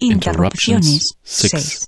Interruptions 6.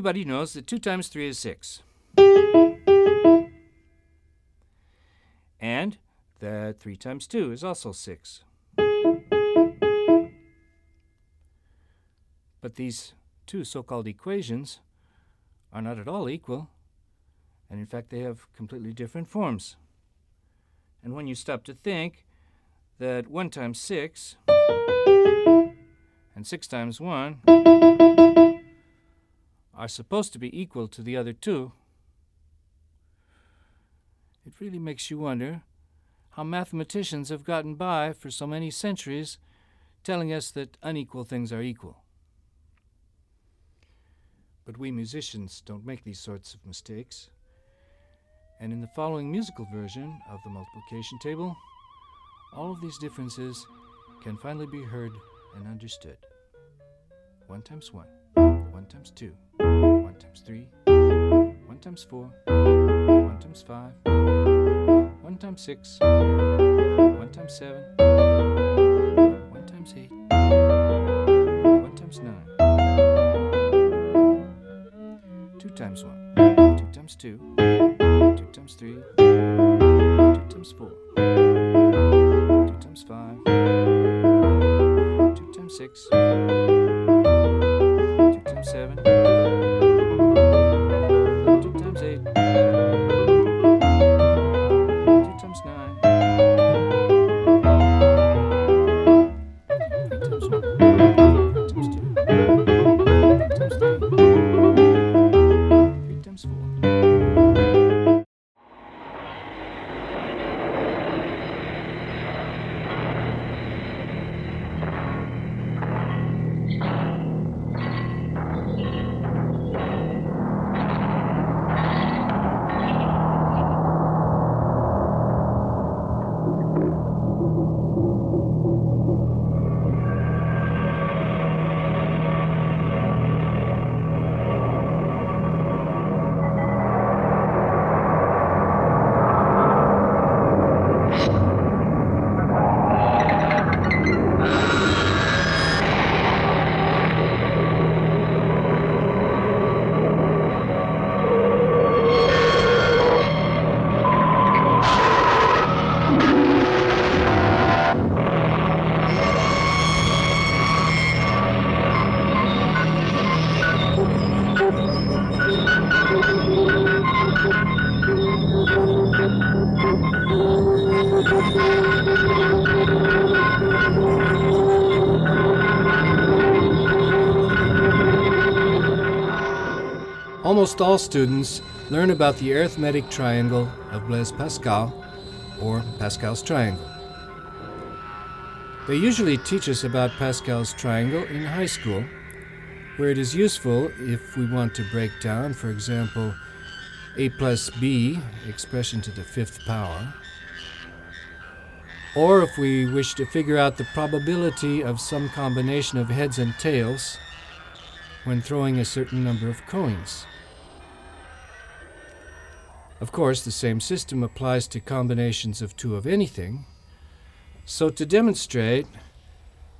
Everybody knows that 2 times 3 is 6. And that 3 times 2 is also 6. But these two so called equations are not at all equal, and in fact, they have completely different forms. And when you stop to think that 1 times 6 and 6 times 1 are supposed to be equal to the other two, it really makes you wonder how mathematicians have gotten by for so many centuries telling us that unequal things are equal. But we musicians don't make these sorts of mistakes. And in the following musical version of the multiplication table, all of these differences can finally be heard and understood. 1 times 1, 1 times 2, 1 times 3, 1 times 4, 1 times 5, 1 times 6, 1 times 7, 1 times 8, 1 times 9, 2 times 1, 2 times 2, 2 times 3, 2 times 4, 2 times 5, 2 times 6, Almost all students learn about the arithmetic triangle of Blaise Pascal, or Pascal's triangle. They usually teach us about Pascal's triangle in high school, where it is useful if we want to break down, for example, a plus b, expression to the fifth power, or if we wish to figure out the probability of some combination of heads and tails when throwing a certain number of coins. Of course, the same system applies to combinations of two of anything. So, to demonstrate,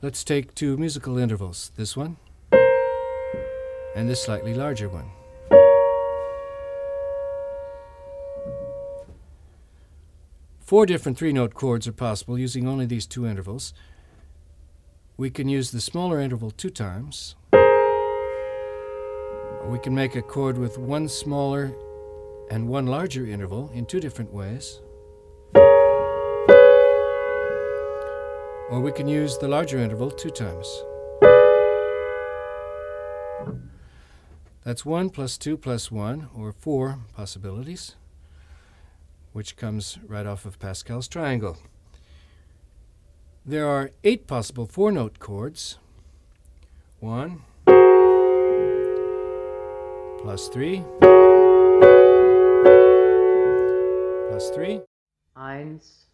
let's take two musical intervals this one and this slightly larger one. Four different three note chords are possible using only these two intervals. We can use the smaller interval two times, we can make a chord with one smaller and one larger interval in two different ways. Or we can use the larger interval two times. That's 1 plus 2 plus 1, or 4 possibilities, which comes right off of Pascal's triangle. There are eight possible four note chords. 1 plus 3 plus 3 eins,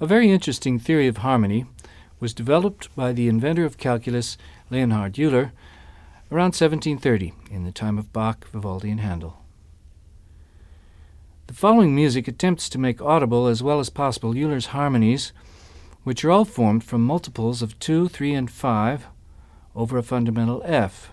A very interesting theory of harmony was developed by the inventor of calculus, Leonhard Euler, around 1730, in the time of Bach, Vivaldi, and Handel. The following music attempts to make audible as well as possible Euler's harmonies, which are all formed from multiples of 2, 3, and 5 over a fundamental F.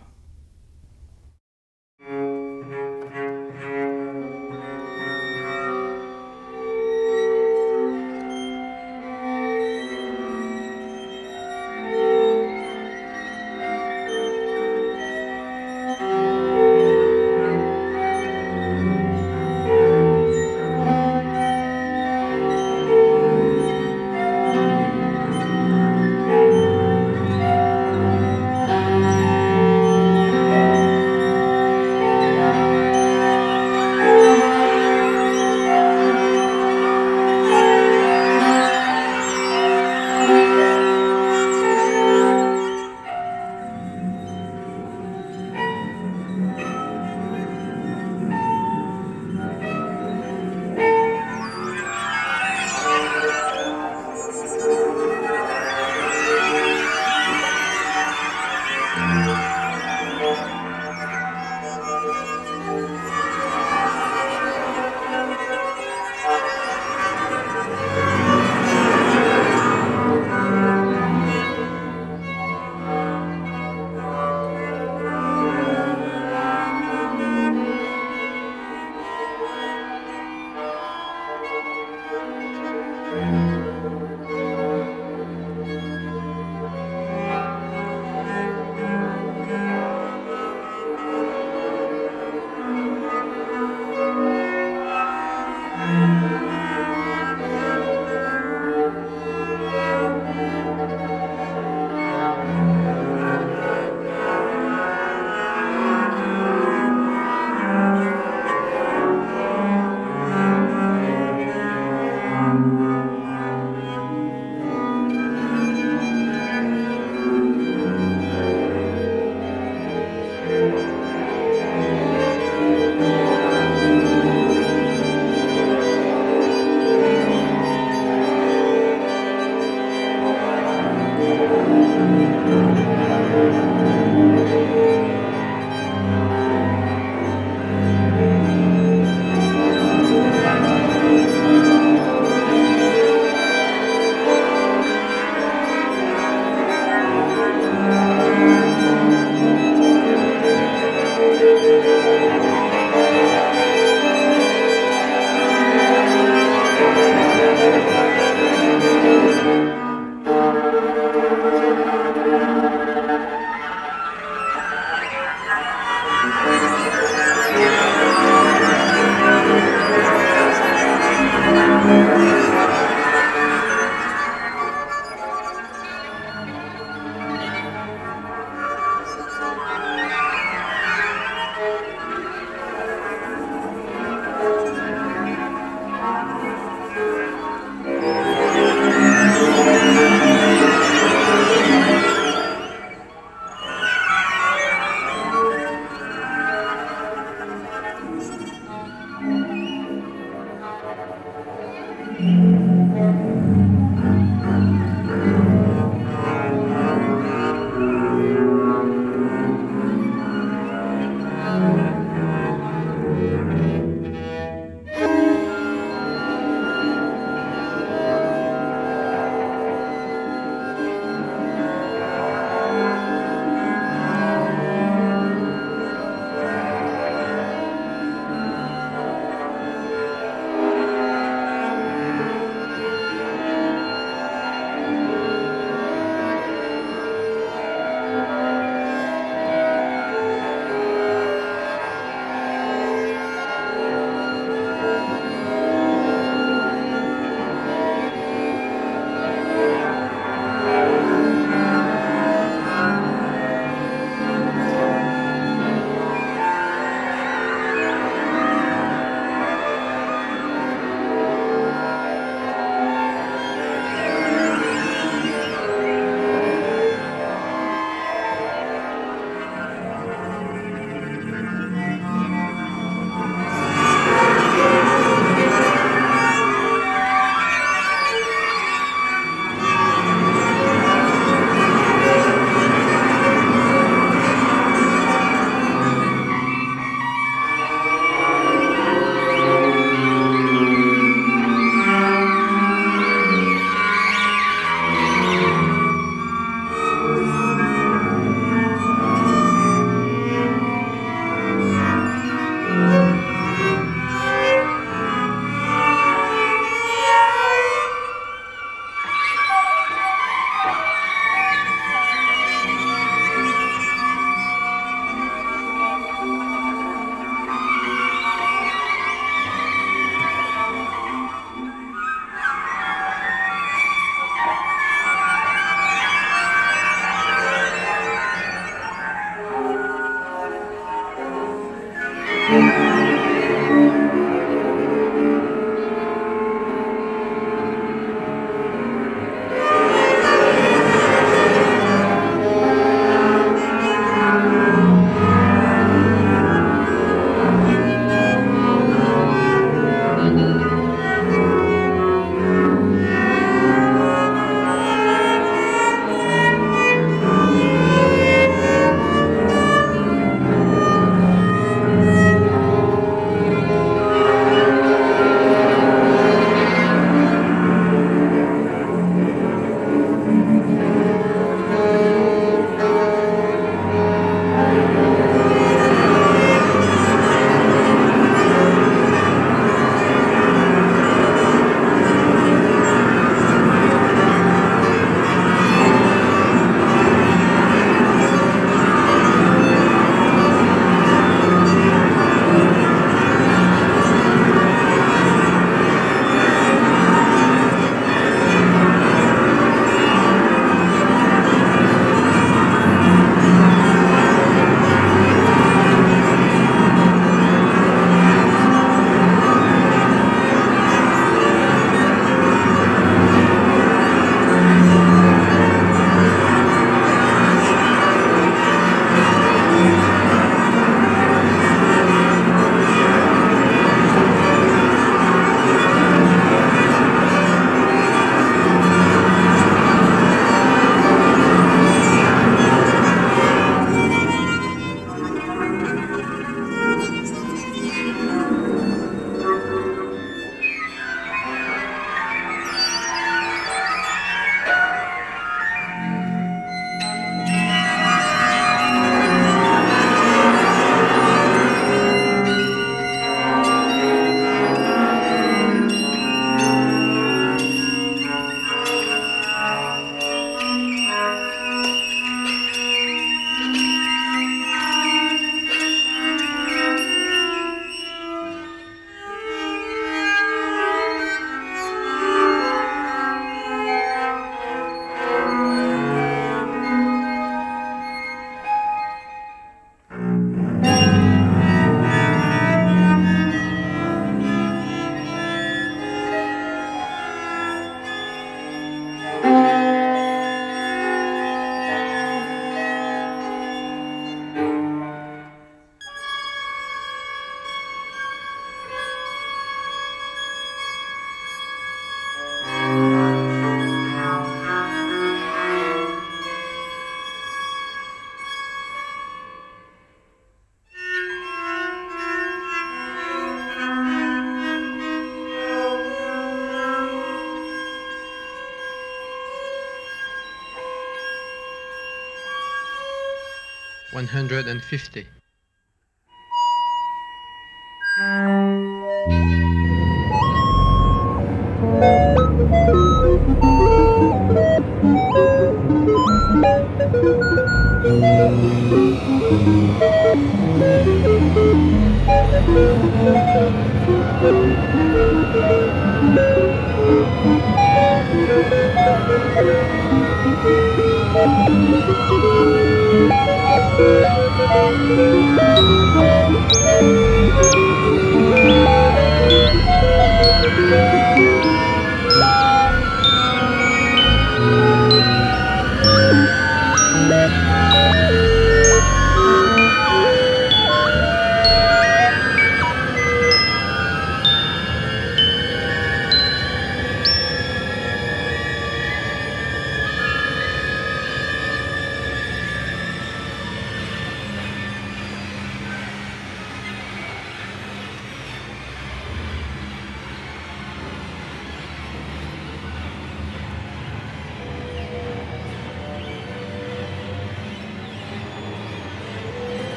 150.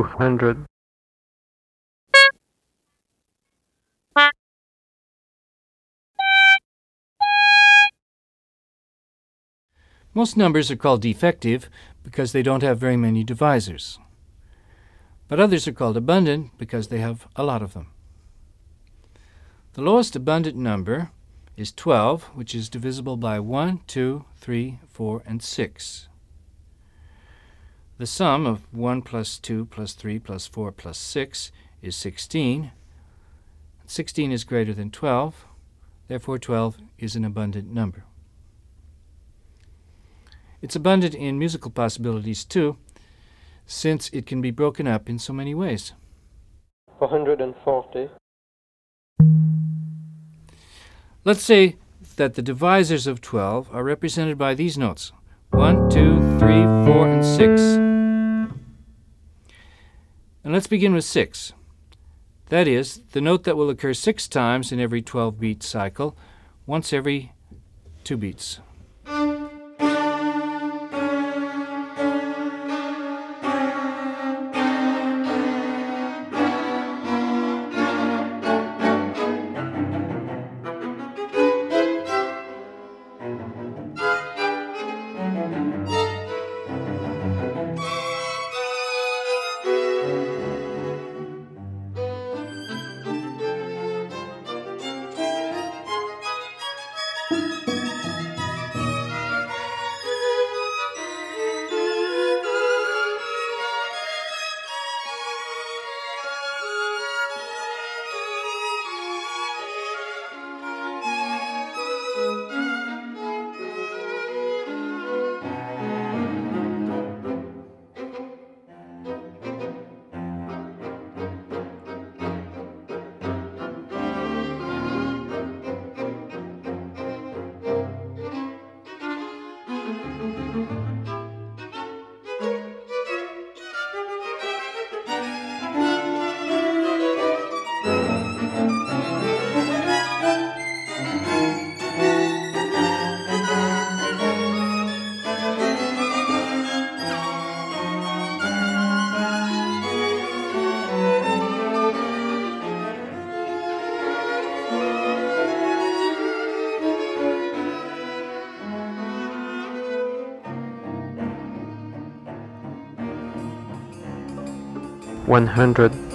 Two hundred. Most numbers are called defective because they don't have very many divisors. But others are called abundant because they have a lot of them. The lowest abundant number is 12, which is divisible by 1, 2, 3, 4, and 6. The sum of 1 plus 2 plus 3 plus 4 plus 6 is 16. 16 is greater than 12, therefore 12 is an abundant number. It's abundant in musical possibilities too, since it can be broken up in so many ways. 440. Let's say that the divisors of 12 are represented by these notes 1, 2, 3, 4, and 6. And let's begin with 6. That is, the note that will occur six times in every 12 beat cycle, once every two beats. 100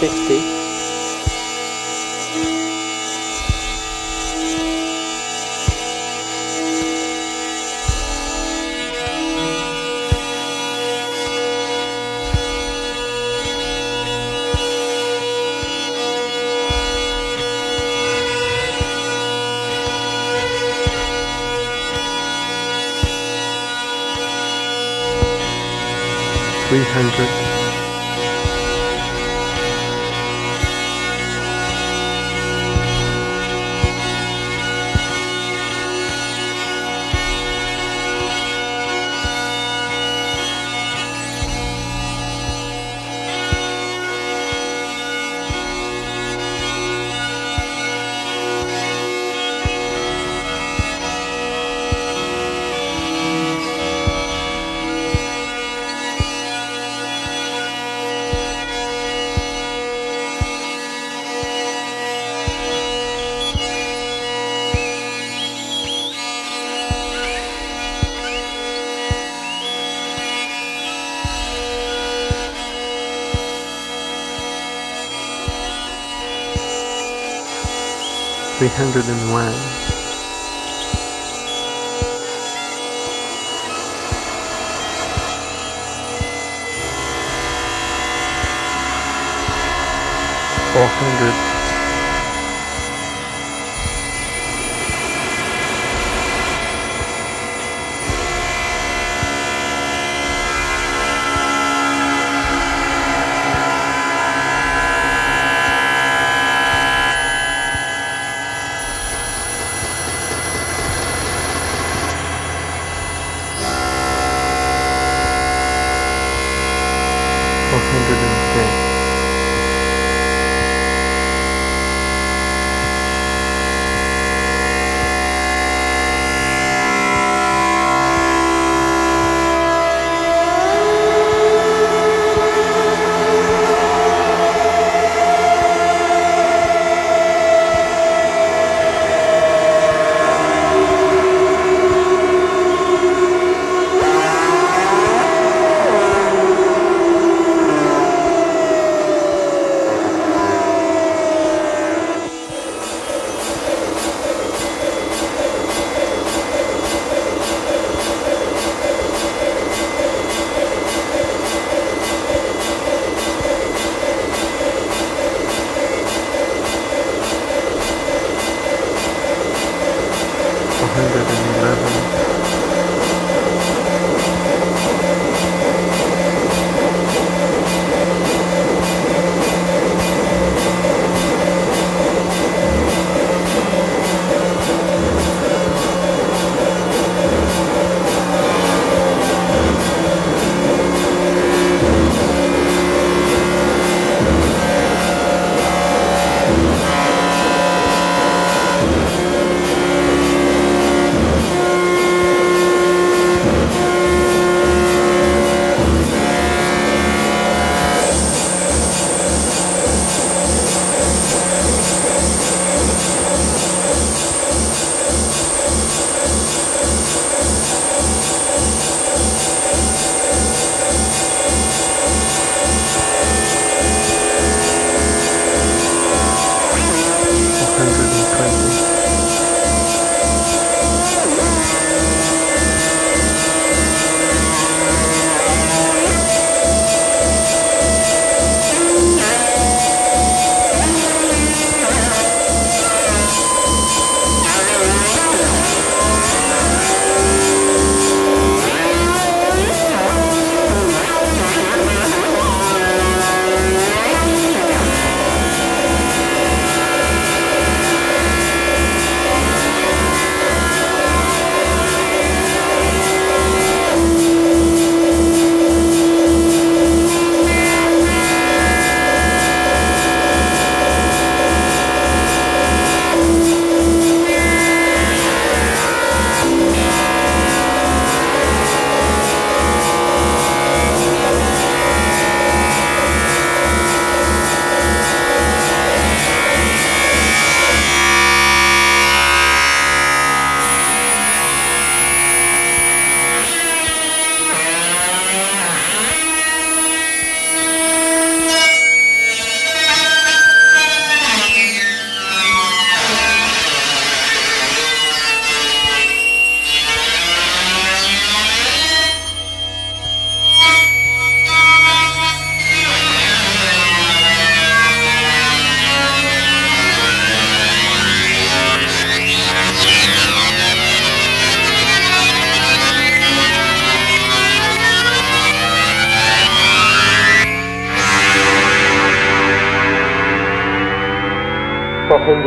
60. Three hundred hundred and one, four hundred,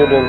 four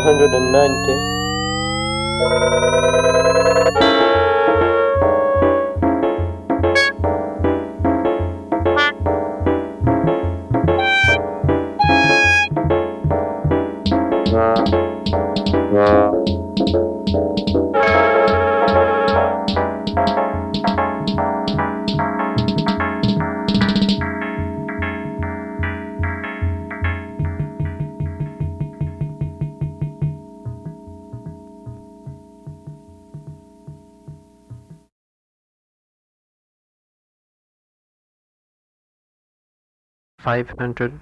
190. Five hundred,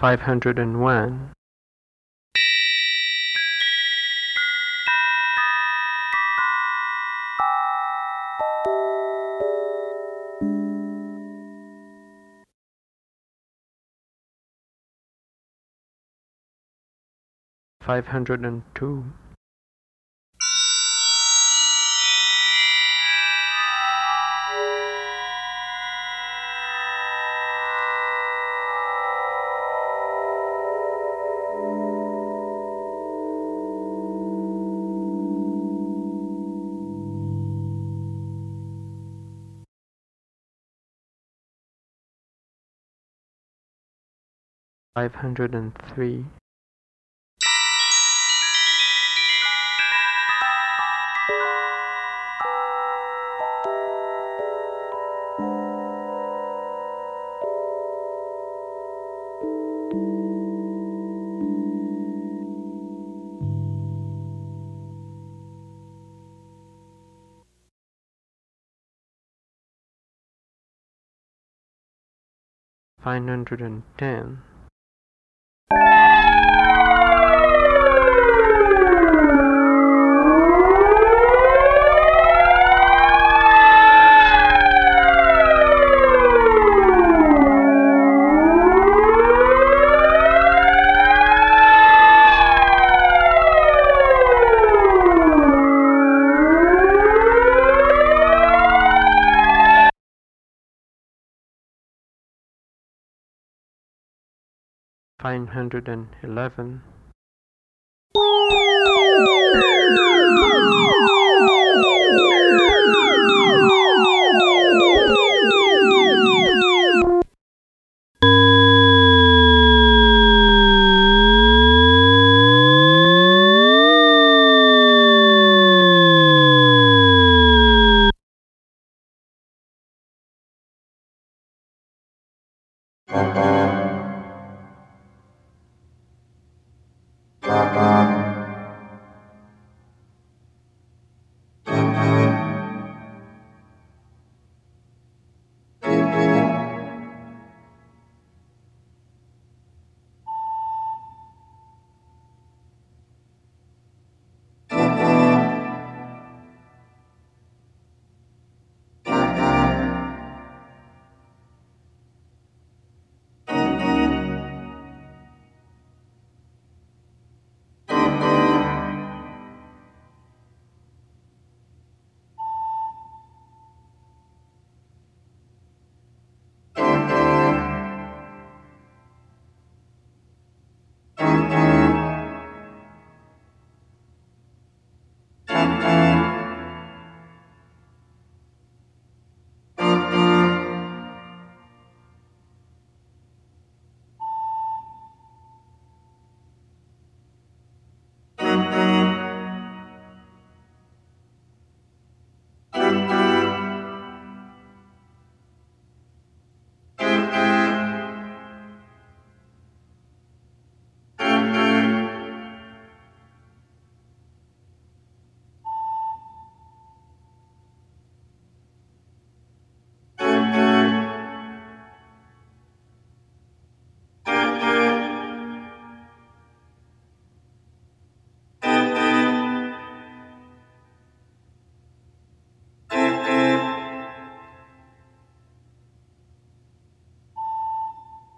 five hundred and one, five hundred and two, five hundred and three, five hundred and ten, five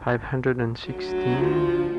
516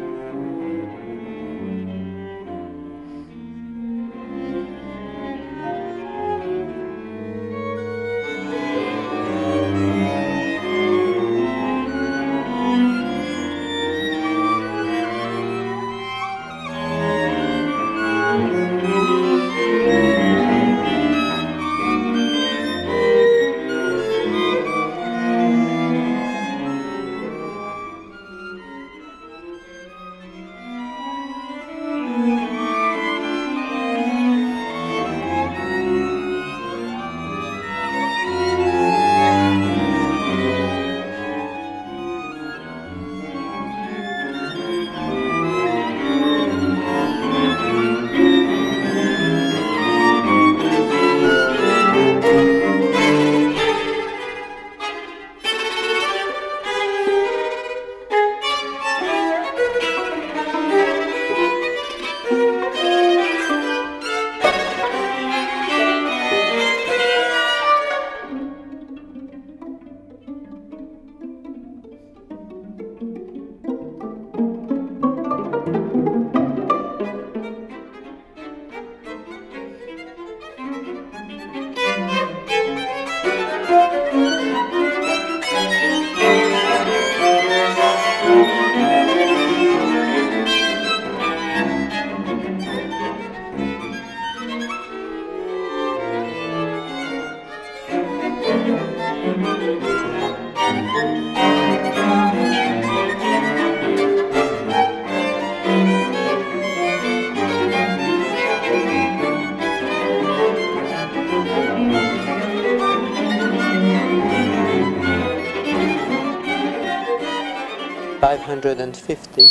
150.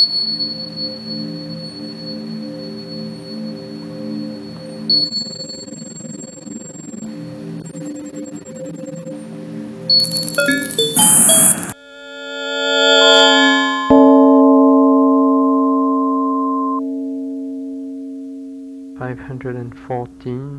Five hundred and fourteen.